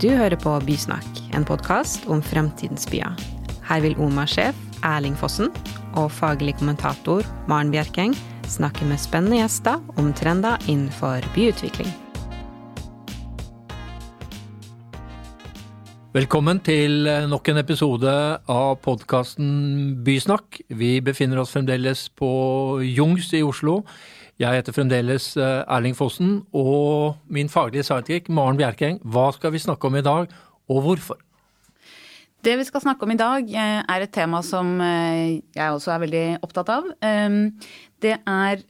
Du hører på Bysnakk, en podkast om fremtidens byer. Her vil OMA-sjef Erling Fossen og faglig kommentator Maren Bjerkeng snakke med spennende gjester om trender innenfor byutvikling. Velkommen til nok en episode av podkasten Bysnakk. Vi befinner oss fremdeles på Jungs i Oslo. Jeg heter fremdeles eh, Erling Fossen, og min faglige sidekick Maren Bjerkeng. Hva skal vi snakke om i dag, og hvorfor? Det vi skal snakke om i dag, eh, er et tema som eh, jeg også er veldig opptatt av. Ehm, det er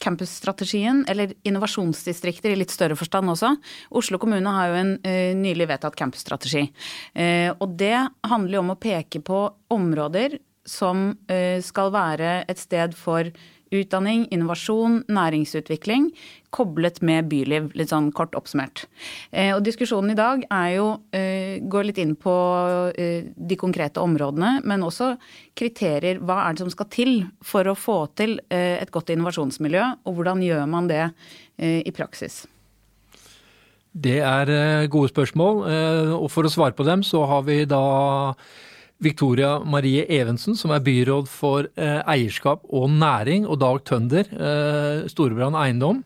campusstrategien, eller innovasjonsdistrikter i litt større forstand også. Oslo kommune har jo en nylig vedtatt campusstrategi. Og det handler jo om å peke på områder som skal være et sted for utdanning, innovasjon, næringsutvikling koblet med byliv, litt sånn kort oppsummert. Eh, og diskusjonen i dag er jo eh, går litt inn på eh, de konkrete områdene, men også kriterier. Hva er det som skal til for å få til et godt innovasjonsmiljø, og hvordan gjør man det i praksis? Det er gode spørsmål, og for å svare på dem så har vi da Victoria Marie Evensen, som er byråd for eh, eierskap og næring, og Dag Tønder, eh, Storebrand eiendom.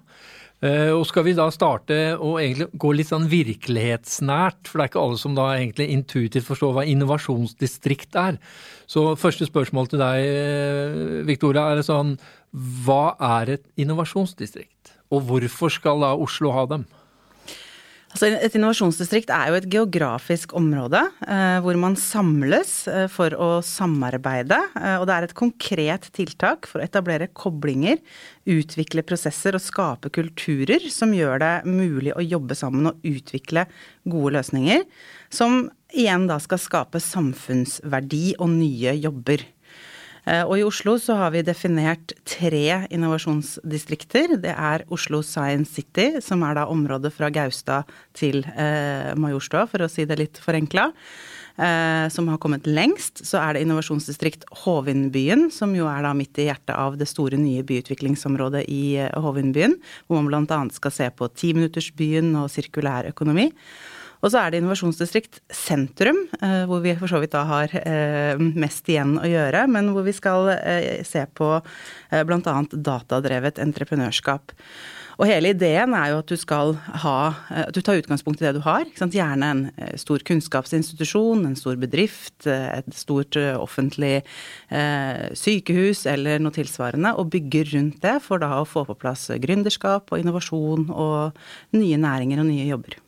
Eh, og skal vi da starte å egentlig gå litt sånn virkelighetsnært, for det er ikke alle som da egentlig intuitivt forstår hva innovasjonsdistrikt er. Så første spørsmål til deg, Victoria, er sånn hva er et innovasjonsdistrikt? Og hvorfor skal da Oslo ha dem? Altså, et innovasjonsdistrikt er jo et geografisk område eh, hvor man samles eh, for å samarbeide. Eh, og det er et konkret tiltak for å etablere koblinger, utvikle prosesser og skape kulturer som gjør det mulig å jobbe sammen og utvikle gode løsninger. Som igjen da skal skape samfunnsverdi og nye jobber. Eh, og i Oslo så har vi definert tre innovasjonsdistrikter. Det er Oslo Science City, som er da området fra Gaustad til eh, Majorstua, for å si det litt forenkla. Eh, som har kommet lengst. Så er det innovasjonsdistrikt Hovindbyen, som jo er da midt i hjertet av det store nye byutviklingsområdet i Hovinbyen. Hvor man bl.a. skal se på timinuttersbyen og sirkulær økonomi. Og så er det innovasjonsdistrikt sentrum, eh, hvor vi for så vidt da har eh, mest igjen å gjøre, men hvor vi skal eh, se på bl.a. datadrevet entreprenørskap. Og hele ideen er jo at du skal ha At du tar utgangspunkt i det du har. Gjerne en stor kunnskapsinstitusjon, en stor bedrift, et stort offentlig sykehus eller noe tilsvarende, og bygger rundt det for da å få på plass gründerskap og innovasjon og nye næringer og nye jobber.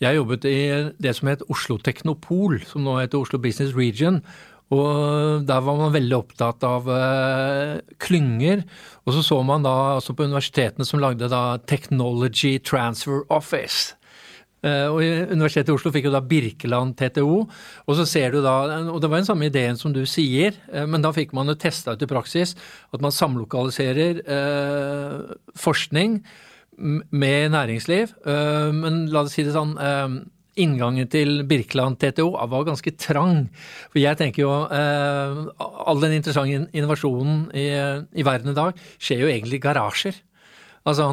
Jeg jobbet i det som het Oslo Teknopol, som nå heter Oslo Business Region. Og der var man veldig opptatt av uh, klynger. Og så så man da altså på universitetene som lagde da Technology Transfer Office. Uh, og Universitetet i Oslo fikk jo da Birkeland TTO. Og så ser du da, og det var den samme ideen som du sier, uh, men da fikk man jo testa ut i praksis at man samlokaliserer forskning med næringsliv. Øh, men la oss si det sånn, øh, inngangen til Birkeland TTO var ganske trang. For jeg tenker jo øh, all den interessante innovasjonen i, i verden i dag skjer jo egentlig i garasjer. Altså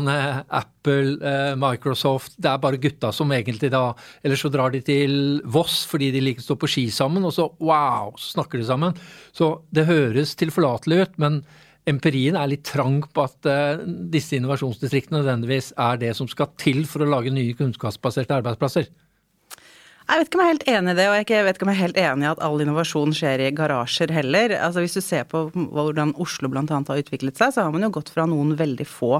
Apple, Microsoft Det er bare gutta som egentlig da Eller så drar de til Voss fordi de liker å stå på ski sammen, og så wow, så snakker de sammen. Så det høres tilforlatelig ut, men empirien er litt trang på at uh, disse innovasjonsdistriktene nødvendigvis er det som skal til for å lage nye kunnskapsbaserte arbeidsplasser. Jeg vet ikke om jeg er helt enig i det, og jeg vet ikke om jeg er helt enig i at all innovasjon skjer i garasjer heller. Altså Hvis du ser på hvordan Oslo bl.a. har utviklet seg, så har man jo gått fra noen veldig få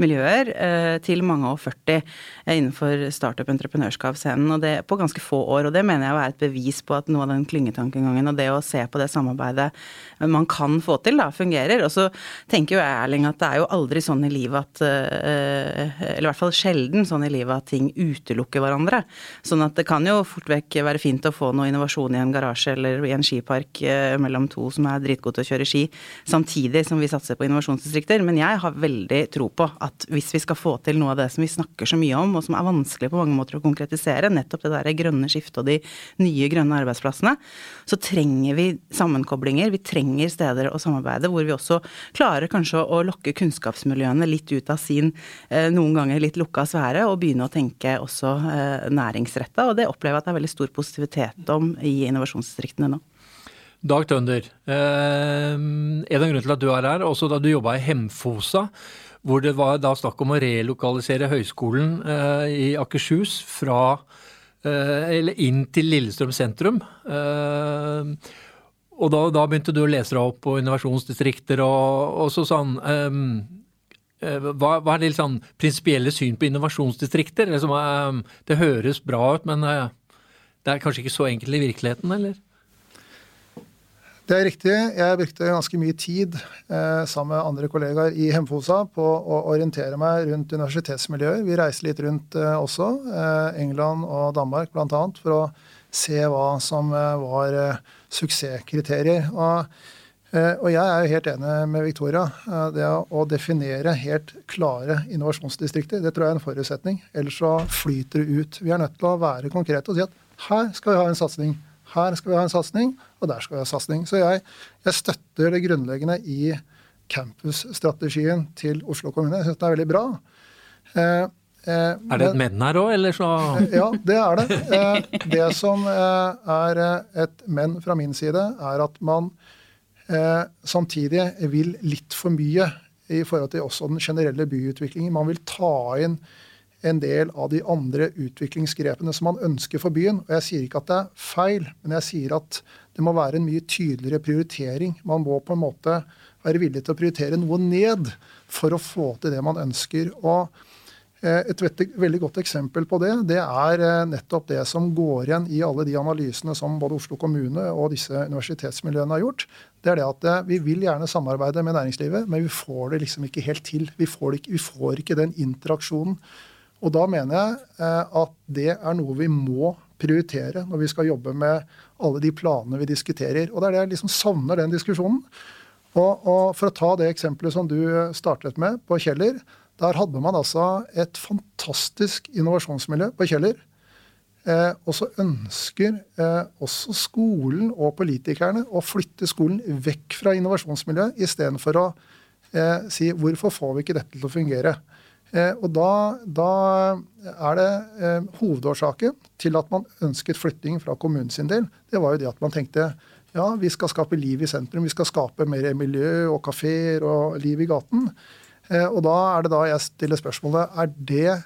miljøer eh, til mange og 40 eh, innenfor startup-entreprenørskapsscenen, og det på ganske få år. Og det mener jeg er et bevis på at noe av den klyngetankegangen og det å se på det samarbeidet man kan få til, da, fungerer. Og så tenker jo jeg, Erling, at det er jo aldri sånn i livet at eh, Eller i hvert fall sjelden sånn i livet at ting utelukker hverandre. Sånn at det kan jo fort vekk være fint å få noe innovasjon i en garasje eller i en skipark eh, mellom to som er dritgode til å kjøre ski, samtidig som vi satser på innovasjonsdistrikter. Men jeg har veldig tro på at hvis vi skal få til noe av det som vi snakker så mye om, og som er vanskelig på mange måter å konkretisere, nettopp det der grønne skiftet og de nye grønne arbeidsplassene, så trenger vi sammenkoblinger. Vi trenger steder å samarbeide hvor vi også klarer kanskje å lokke kunnskapsmiljøene litt ut av sin eh, noen ganger litt lukka sfære, og begynne å tenke også eh, næringsretta. Og det opplever jeg at det er veldig stor positivitet om i innovasjonsdistriktene nå. Dag Tønder, eh, en av grunnene til at du er her, også da du jobba i Hemfosa, hvor det var da snakk om å relokalisere høyskolen eh, i Akershus fra eh, eller inn til Lillestrøm sentrum. Og da, da, begynte du å lese deg opp på innovasjonsdistrikter og, og så sånn um, hva, hva, er det sånn prinsipielle syn på innovasjonsdistrikter? Det, som, um, det høres bra ut, men uh, det er kanskje ikke så enkelt i virkeligheten, eller? Det er riktig. Jeg brukte ganske mye tid eh, sammen med andre kollegaer i Hemfosa på å orientere meg rundt universitetsmiljøer. Vi reiste litt rundt eh, også, eh, England og Danmark bl.a., for å se hva som eh, var eh, suksesskriterier. Og, eh, og, jeg er jo helt enig med Victoria. Det å definere helt klare innovasjonsdistrikter, det tror jeg er en forutsetning. Ellers så flyter det ut. Vi er nødt til å være konkrete og si at her skal vi ha en satsing. Her skal vi ha en satsing, og der skal vi ha satsing. Så jeg, jeg støtter det grunnleggende i campusstrategien til Oslo kommune. Jeg syns det er veldig bra. Eh, eh, er det et men her òg, eller så Ja, det er det. Eh, det som eh, er et men fra min side, er at man eh, samtidig vil litt for mye i forhold til også den generelle byutviklingen. Man vil ta inn en del av de andre utviklingsgrepene som man ønsker for byen. Og Jeg sier ikke at det er feil, men jeg sier at det må være en mye tydeligere prioritering. Man må på en måte være villig til å prioritere noe ned for å få til det man ønsker. Og eh, et veldig godt eksempel på det, det er eh, nettopp det som går igjen i alle de analysene som både Oslo kommune og disse universitetsmiljøene har gjort. Det er det at eh, vi vil gjerne samarbeide med næringslivet, men vi får det liksom ikke helt til. Vi får, ikke, vi får ikke den interaksjonen og da mener jeg eh, at det er noe vi må prioritere når vi skal jobbe med alle de planene vi diskuterer. Og det er det jeg liksom savner den diskusjonen. Og, og, For å ta det eksempelet som du startet med på Kjeller. Der hadde man altså et fantastisk innovasjonsmiljø på Kjeller. Eh, og så ønsker eh, også skolen og politikerne å flytte skolen vekk fra innovasjonsmiljøet, istedenfor å eh, si hvorfor får vi ikke dette til å fungere. Eh, og da, da, er det eh, hovedårsaken til at man ønsket flytting fra kommunen sin del. Det var jo det at man tenkte ja, vi skal skape liv i sentrum. Vi skal skape mer miljø og kafeer og liv i gaten. Eh, og da er det da jeg stiller spørsmålet er det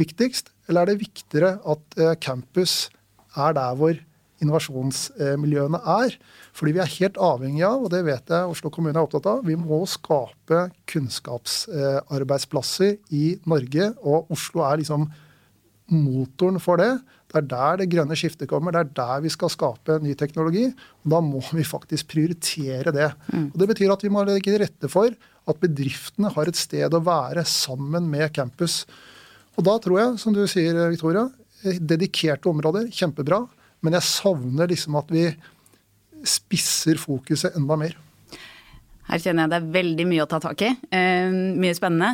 viktigst, eller er det viktigere at eh, campus er der hvor innovasjonsmiljøene er. Fordi vi er helt avhengig av, og det vet jeg Oslo kommune er opptatt av, vi må skape kunnskapsarbeidsplasser i Norge. Og Oslo er liksom motoren for det. Det er der det grønne skiftet kommer. Det er der vi skal skape ny teknologi. og Da må vi faktisk prioritere det. Mm. Og Det betyr at vi må legge til rette for at bedriftene har et sted å være sammen med campus. Og da tror jeg, som du sier, Victoria, dedikerte områder, kjempebra. Men jeg savner liksom at vi spisser fokuset enda mer. Her kjenner jeg det er veldig mye å ta tak i. Eh, mye spennende.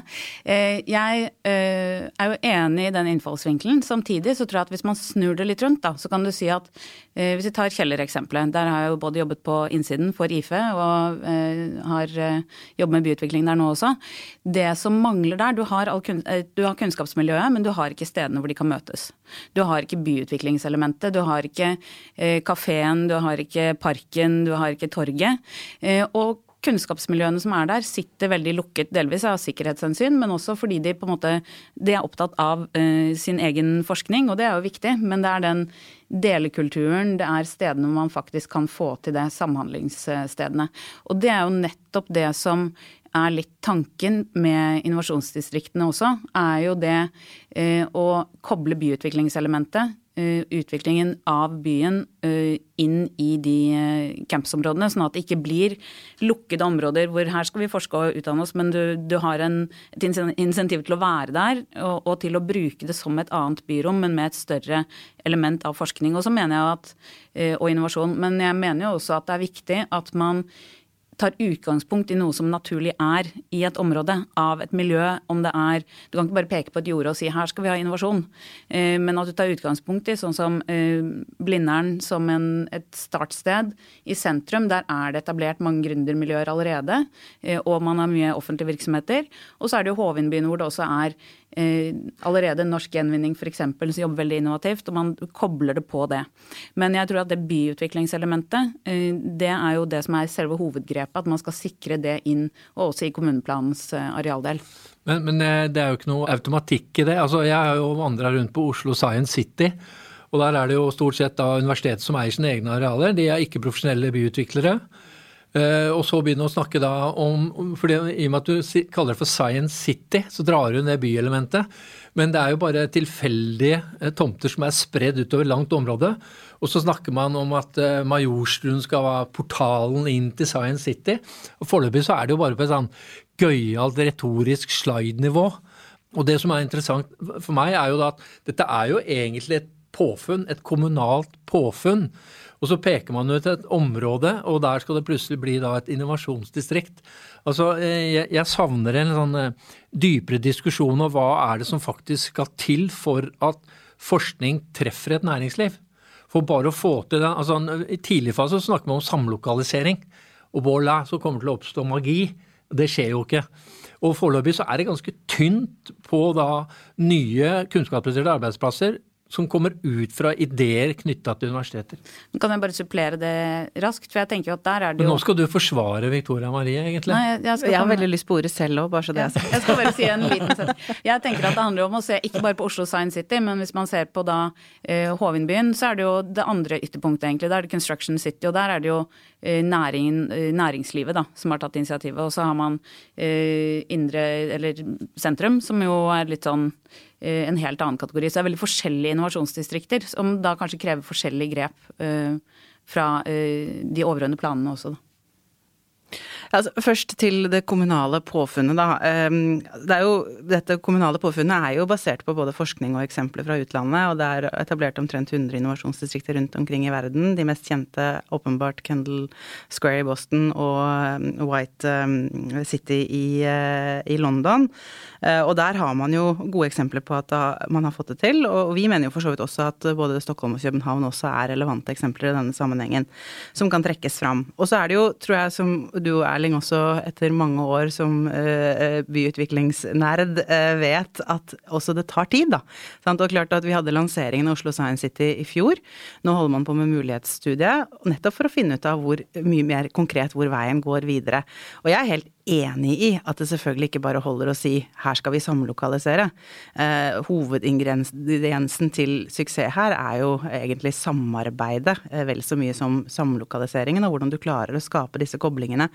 Eh, jeg eh, er jo enig i den innfallsvinkelen. Samtidig så tror jeg at hvis man snur det litt rundt, da, så kan du si at eh, hvis vi tar Kjeller-eksempelet. Der har jeg jo både jobbet på innsiden for IFE og eh, har eh, jobbet med byutvikling der nå også. Det som mangler der, du har, du har kunnskapsmiljøet, men du har ikke stedene hvor de kan møtes. Du har ikke byutviklingselementet, du har ikke kafeen, du har ikke parken, du har ikke torget. og kunnskapsmiljøene som er der, sitter veldig lukket, delvis av sikkerhetshensyn, men også fordi de på en måte de er opptatt av uh, sin egen forskning, og det er jo viktig. Men det er den delekulturen, det er stedene man faktisk kan få til det, samhandlingsstedene. Og det er jo nettopp det som er litt tanken med innovasjonsdistriktene også, er jo det uh, å koble byutviklingselementet utviklingen av byen uh, inn i de campsområdene, campusområdene, sånn at det ikke blir lukkede områder hvor her skal vi forske og utdanne oss, men du, du har en, et insentiv til å være der og, og, til å bruke det som et annet byrom, men med et større element av forskning. Og så mener jeg at, og innovasjon. Men jeg mener jo også at det er viktig at man tar utgangspunkt i noe som naturlig er i et område, av et miljø, om det er Du kan ikke bare peke på et jorde og si 'her skal vi ha innovasjon', eh, men at du tar utgangspunkt i sånn som eh, Blindern som en, et startsted i sentrum. Der er det etablert mange gründermiljøer allerede, eh, og man har mye offentlige virksomheter. Og så er det jo Hovinbyen hvor det også er allerede Norsk Gjenvinning f.eks. som jobber veldig innovativt, og man kobler det på det. Men jeg tror at det byutviklingselementet, det er jo det som er selve hovedgrepet. At man skal sikre det inn, og også i kommuneplanens eh, arealdel. Men, men det er jo ikke noe automatikk i det. Altså, jeg har jo vandra rundt på Oslo Science City. Og der er det jo stort sett da universitetet som eier sine egne arealer. De er ikke profesjonelle byutviklere. Eh, og så begynne å snakke da om fordi I og med at du kaller det for Science City, så drar du ned byelementet. Men det er jo bare tilfeldige eh, tomter som er spredd utover langt område. Og så snakker man om at eh, Majorstuen skal være portalen inn til Science City. Og Foreløpig så er det jo bare på et sånn gøyalt retorisk slide-nivå. Og det som er interessant for meg, er jo da at dette er jo egentlig et påfunn, et kommunalt påfunn. Og så peker man ut et område, og der skal det plutselig bli da et innovasjonsdistrikt. Altså, eh, jeg, jeg savner en sånn dypere diskusjon om hva er det som faktisk skal til for at forskning treffer et næringsliv. For bare å få til den, altså I tidlig fase snakker vi om samlokalisering. Og voilà, så kommer det til å oppstå magi. Det skjer jo ikke. Og foreløpig så er det ganske tynt på da nye kunnskapsbaserte arbeidsplasser som kommer ut fra ideer knytta til universiteter. Kan jeg bare supplere det raskt? For jeg tenker jo at der er det jo Men Nå skal du forsvare Victoria Marie, egentlig. Nei, jeg, jeg, jeg har veldig lyst på ordet selv òg, bare så det er sagt. Jeg skal bare si en liten setning. Jeg tenker at det handler om å se ikke bare på Oslo Science City, men hvis man ser på da Hovinbyen, Hovindbyen, så er det jo det andre ytterpunktet, egentlig. Da er det Construction City, og der er det jo eh, næringen, eh, næringslivet da, som har tatt initiativet. Og så har man eh, indre, eller sentrum, som jo er litt sånn en helt annen kategori. Så det er veldig forskjellige innovasjonsdistrikter, som da kanskje krever forskjellige grep fra de overordnede planene også. Da. Altså, først til det kommunale påfunnet, da. Ehm, det jo, dette kommunale påfunnet er jo basert på både forskning og eksempler fra utlandet, og det er etablert omtrent 100 innovasjonsdistrikter rundt omkring i verden. De mest kjente åpenbart Kendal Square i Boston og ehm, White ehm, City i, eh, i London. Eh, og der har man jo gode eksempler på at man har fått det til, og vi mener jo for så vidt også at både Stockholm og København også er relevante eksempler i denne sammenhengen, som kan trekkes fram. Og så er det jo, tror jeg, som du og Erling også etter mange år som uh, byutviklingsnerd uh, vet at også det tar tid, da. Og klart at vi hadde lanseringen av Oslo Science City i fjor. Nå holder man på med mulighetsstudiet, nettopp for å finne ut av hvor mye mer konkret hvor veien går videre. Og jeg er helt enig i at det selvfølgelig ikke bare holder å si 'her skal vi samlokalisere'. Eh, hovedingrediensen til suksess her er jo egentlig samarbeidet, eh, vel så mye som samlokaliseringen, og hvordan du klarer å skape disse koblingene.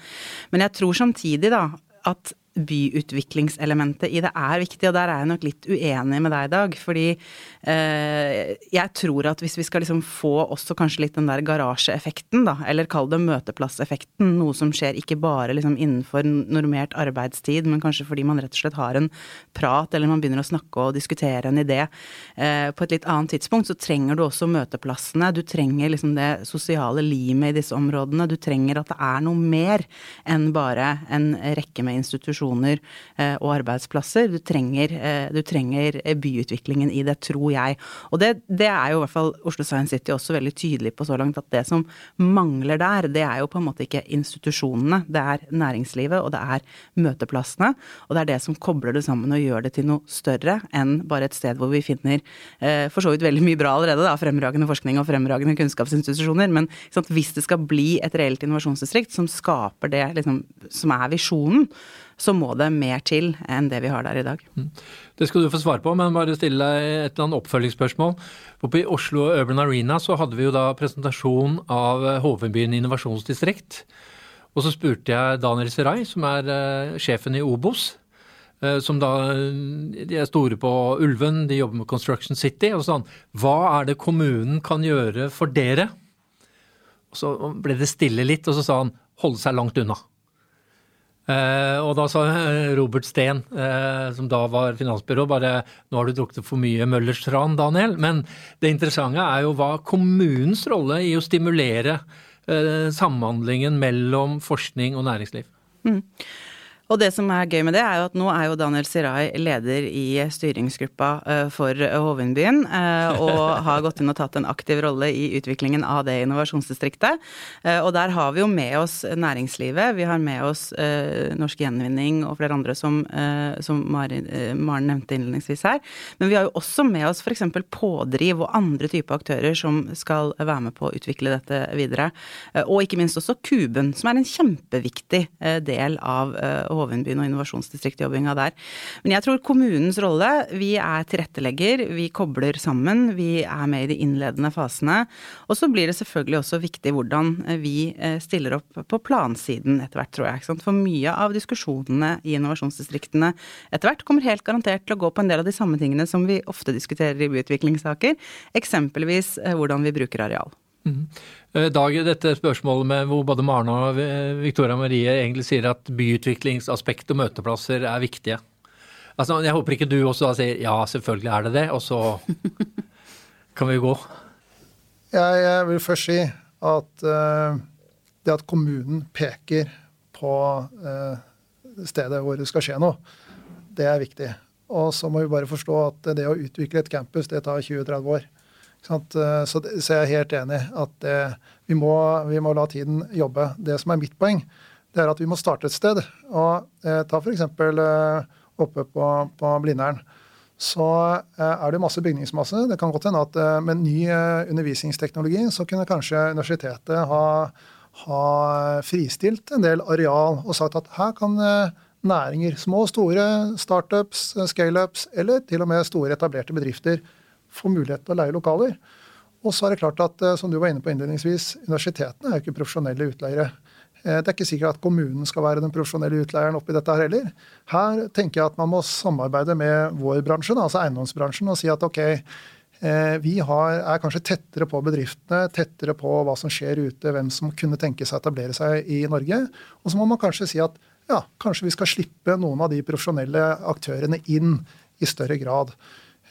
Men jeg tror samtidig da at byutviklingselementet i det er viktig, og der er jeg nok litt uenig med deg i dag. Fordi eh, jeg tror at hvis vi skal liksom få også kanskje litt den der garasjeeffekten, da, eller kall det møteplasseffekten, noe som skjer ikke bare liksom innenfor normert arbeidstid, men kanskje fordi man rett og slett har en prat, eller man begynner å snakke og diskutere en idé eh, på et litt annet tidspunkt, så trenger du også møteplassene. Du trenger liksom det sosiale limet i disse områdene. Du trenger at det er noe mer enn bare en rekke med institusjoner institusjoner eh, og arbeidsplasser. Du trenger, eh, du trenger, eh, byutviklingen i det, tror jeg. Og det, det, er jo i hvert fall Oslo Science City også veldig tydelig på så langt, at det som mangler der, det er jo på en måte ikke institusjonene. Det er næringslivet, og det er møteplassene. Og det er det som kobler det sammen og gjør det til noe større enn bare et sted hvor vi finner for så vidt veldig mye bra allerede, da, fremragende forskning og fremragende kunnskapsinstitusjoner. Men sant, hvis det skal bli et reelt innovasjonsdistrikt som skaper det liksom, som er visjonen, så må det mer til enn det vi har der i dag. Mm. Det skal du få svare på, men bare stille deg et eller annet oppfølgingsspørsmål. Oppe i Oslo Urban Arena så hadde vi jo da presentasjon av Hovedbyen innovasjonsdistrikt. Og så spurte jeg Daniel Serai, som er uh, sjefen i Obos, Eh, som da De er store på Ulven, de jobber med Construction City. Og sånn Hva er det kommunen kan gjøre for dere? Og så ble det stille litt, og så sa han holde seg langt unna. Eh, og da sa Robert Steen, eh, som da var finansbyrå, bare nå har du drukket for mye Møllers tran, Daniel. Men det interessante er jo hva kommunens rolle i å stimulere eh, samhandlingen mellom forskning og næringsliv. Mm. Og det som er gøy med det, er jo at nå er jo Daniel Sirai leder i styringsgruppa eh, for Hovindbyen, eh, og har gått inn og tatt en aktiv rolle i utviklingen av det innovasjonsdistriktet. Eh, og der har vi jo med oss næringslivet, vi har med oss Norsk Gjenvinning og flere andre som, som Maren, Maren nevnte innledningsvis her. Men vi har jo også med oss f.eks. Pådriv og andre typer aktører som skal være med på å utvikle dette videre. Og ikke minst også Kuben, som er en kjempeviktig del av Hovindbyen Hovenbyen og innovasjonsdistriktjobbinga der. Men jeg tror kommunens rolle, vi er tilrettelegger, vi kobler sammen, vi er med i de innledende fasene. Og så blir det selvfølgelig også viktig hvordan eh, vi eh, stiller opp på plansiden etter hvert, tror jeg. For mye av diskusjonene i innovasjonsdistriktene etter hvert kommer helt garantert til å gå på en del av de samme tingene som vi ofte diskuterer i byutviklingssaker, eksempelvis eh, hvordan vi bruker areal. Mm. Eh, Dag, dette spørsmålet med hvor både Maren og Victoria Marie egentlig sier at byutviklingsaspekt og møteplasser er viktige. Altså, Jeg håper ikke du også da sier ja, selvfølgelig er det det, og så kan vi gå. Jeg, jeg vil først si at uh, det at kommunen peker på uh, stedet hvor det skal skje noe, det er viktig. Og så må vi bare forstå at det å utvikle et campus, det tar 20-30 år. Eh, så, så jeg er helt enig at det, vi må, vi, må, la tiden jobbe. Det som er mitt poeng, det er at vi må starte et sted. Og eh, Ta f.eks. Eh, oppe på, på Blindern. Så eh, er det masse bygningsmasse. Det kan godt hende at eh, med ny undervisningsteknologi så kunne kanskje universitetet ha, ha, fristilt en del areal og sagt at her kan næringer, små og store, startups, scaleups eller til og med store etablerte bedrifter få mulighet til å leie lokaler. Og så er det klart at, eh, som du var inne på innledningsvis, universitetene er jo ikke profesjonelle utleiere. Eh, det er ikke sikkert at kommunen skal være den profesjonelle utleieren oppi dette her heller. Her tenker jeg at man må samarbeide med vår bransje, altså eiendomsbransjen, og si at ok, eh, vi har, er kanskje tettere på bedriftene, tettere på hva som skjer ute, hvem som kunne tenke seg å etablere seg i Norge. Og så må man kanskje si at ja, kanskje vi skal slippe noen av de profesjonelle aktørene inn i større grad.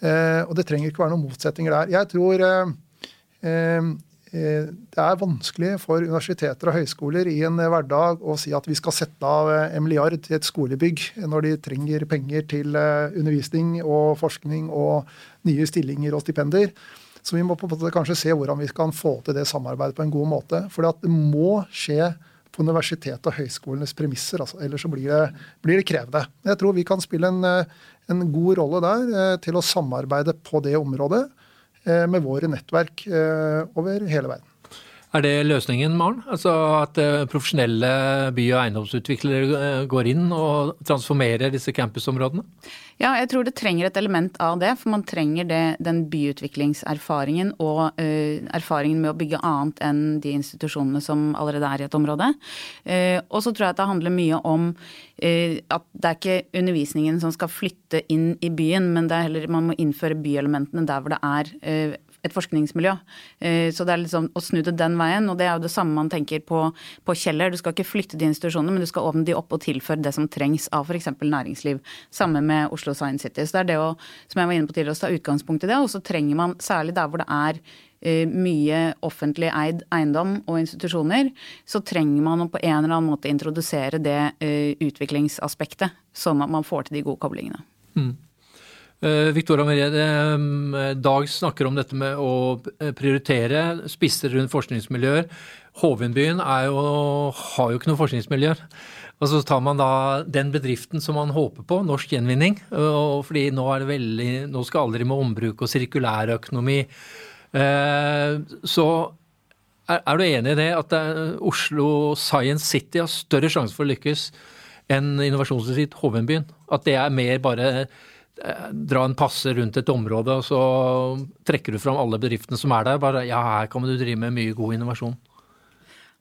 Eh, og det trenger ikke være noen motsetninger der. Jeg tror eh, eh, det er vanskelig for universiteter og høyskoler i en hverdag å si at vi skal sette av en milliard til et skolebygg når de trenger penger til undervisning og forskning og nye stillinger og stipender. Så vi må på en måte kanskje se hvordan vi kan få til det samarbeidet på en god måte. For det må skje på universitetet og høyskolenes premisser. Altså. Ellers så blir det, blir det, krevende. Jeg tror vi kan spille en, en god rolle der eh, til å samarbeide på det området eh, med våre nettverk eh, over hele verden. Er det løsningen, Maren? Altså At profesjonelle by- og eiendomsutviklere går inn og transformerer disse campusområdene? Ja, jeg tror det trenger et element av det. For man trenger det, den byutviklingserfaringen og uh, erfaringen med å bygge annet enn de institusjonene som allerede er i et område. Uh, og så tror jeg at det handler mye om uh, at det er ikke undervisningen som skal flytte inn i byen, men det er heller man må innføre byelementene der hvor det er et forskningsmiljø. Eh, så det er liksom å snu det den veien. Og det er jo det samme man tenker på, på Kjeller. Du skal ikke flytte de institusjonene, men du skal åpne de opp og tilføre det som trengs av f.eks. næringsliv. Samme med Oslo Science City. Så det er det å, som jeg var inne på tidligere, å ta utgangspunkt i det. Og så trenger man, særlig der hvor det er uh, mye offentlig eid eiendom og institusjoner, så trenger man å på en eller annen måte introdusere det uh, utviklingsaspektet, sånn at man får til de gode koblingene. Mm. Eh, Victoria Marie, eh, Dag snakker om dette med å prioritere spisser rundt forskningsmiljøer. Hovindbyen har jo ikke noe forskningsmiljøer. Og så tar man da den bedriften som man håper på, norsk gjenvinning. fordi nå, er det veldig, nå skal alle drive med ombruk og sirkulærøkonomi. Eh, så er du enig i det at Oslo Science City har større sjanse for å lykkes enn innovasjonsdistrikt Hovindbyen? At det er mer bare Eh, dra en passe rundt et område, og så trekker du fram alle bedriftene som er der. Bare ja, her kan du drive med mye god innovasjon.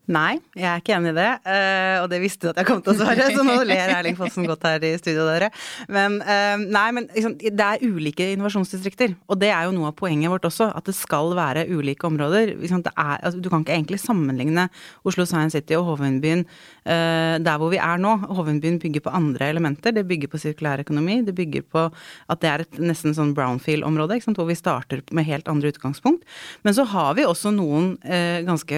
Nei, jeg er ikke enig i det. Eh, og det visste du at jeg kom til å svare, så nå ler Erling Fossen godt her i studio, dere. Men eh, nei, men liksom, det er ulike innovasjonsdistrikter. Og det er jo noe av poenget vårt også, at det skal være ulike områder. Er, altså, du kan ikke egentlig sammenligne Oslo Science City og Hovenbyen eh, der hvor vi er nå. Hovenbyen bygger på andre elementer. Det bygger på sirkulær økonomi. Det bygger på at det er et nesten sånn brownfield-område, hvor vi starter med helt andre utgangspunkt. Men så har vi også noen ganske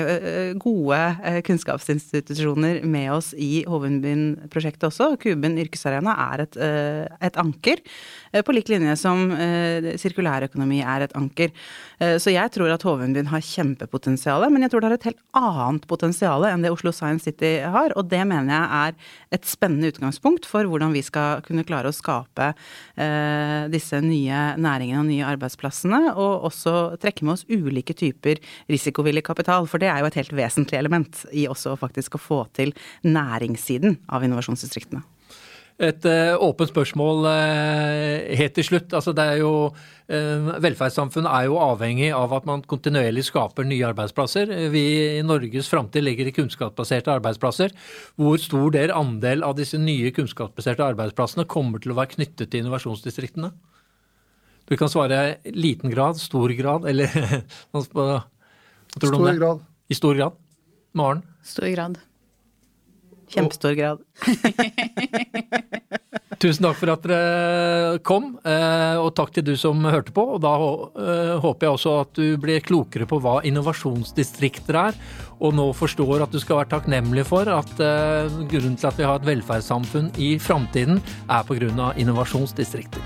gode kunnskapsinstitusjoner med oss i Hovundbyen-prosjektet også. Kuben yrkesarena er et, eh, et anker, eh, på lik linje som sirkulærøkonomi er et anker. Så jeg tror at Hovedbyen har kjempepotensial, men jeg tror det har et helt annet potensial enn det Oslo Science City har, og det mener jeg er et spennende utgangspunkt for hvordan vi skal kunne klare å skape disse nye næringene og nye arbeidsplassene, og også trekke med oss ulike typer risikovillig kapital, for det er jo et helt vesentlig element i også faktisk å få til næringssiden av innovasjonsdistriktene. Et uh, åpent spørsmål uh, helt til slutt. Altså, det er jo, uh, velferdssamfunnet er jo avhengig av at man kontinuerlig skaper nye arbeidsplasser. Vi i Norges framtid ligger i kunnskapsbaserte arbeidsplasser. Hvor stor del andel av disse nye kunnskapsbaserte arbeidsplassene kommer til å være knyttet til innovasjonsdistriktene? Du kan svare liten grad, stor grad, eller hva tror du om det? Stor grad. I stor grad? Maren? Stor grad. Kjempestor grad. Tusen takk for at dere kom, eh, og takk til du som hørte på. Og da eh, håper jeg også at du blir klokere på hva innovasjonsdistrikter er, og nå forstår at du skal være takknemlig for at eh, grunnen til at vi har et velferdssamfunn i framtiden, er pga. innovasjonsdistrikter.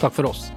Takk for oss.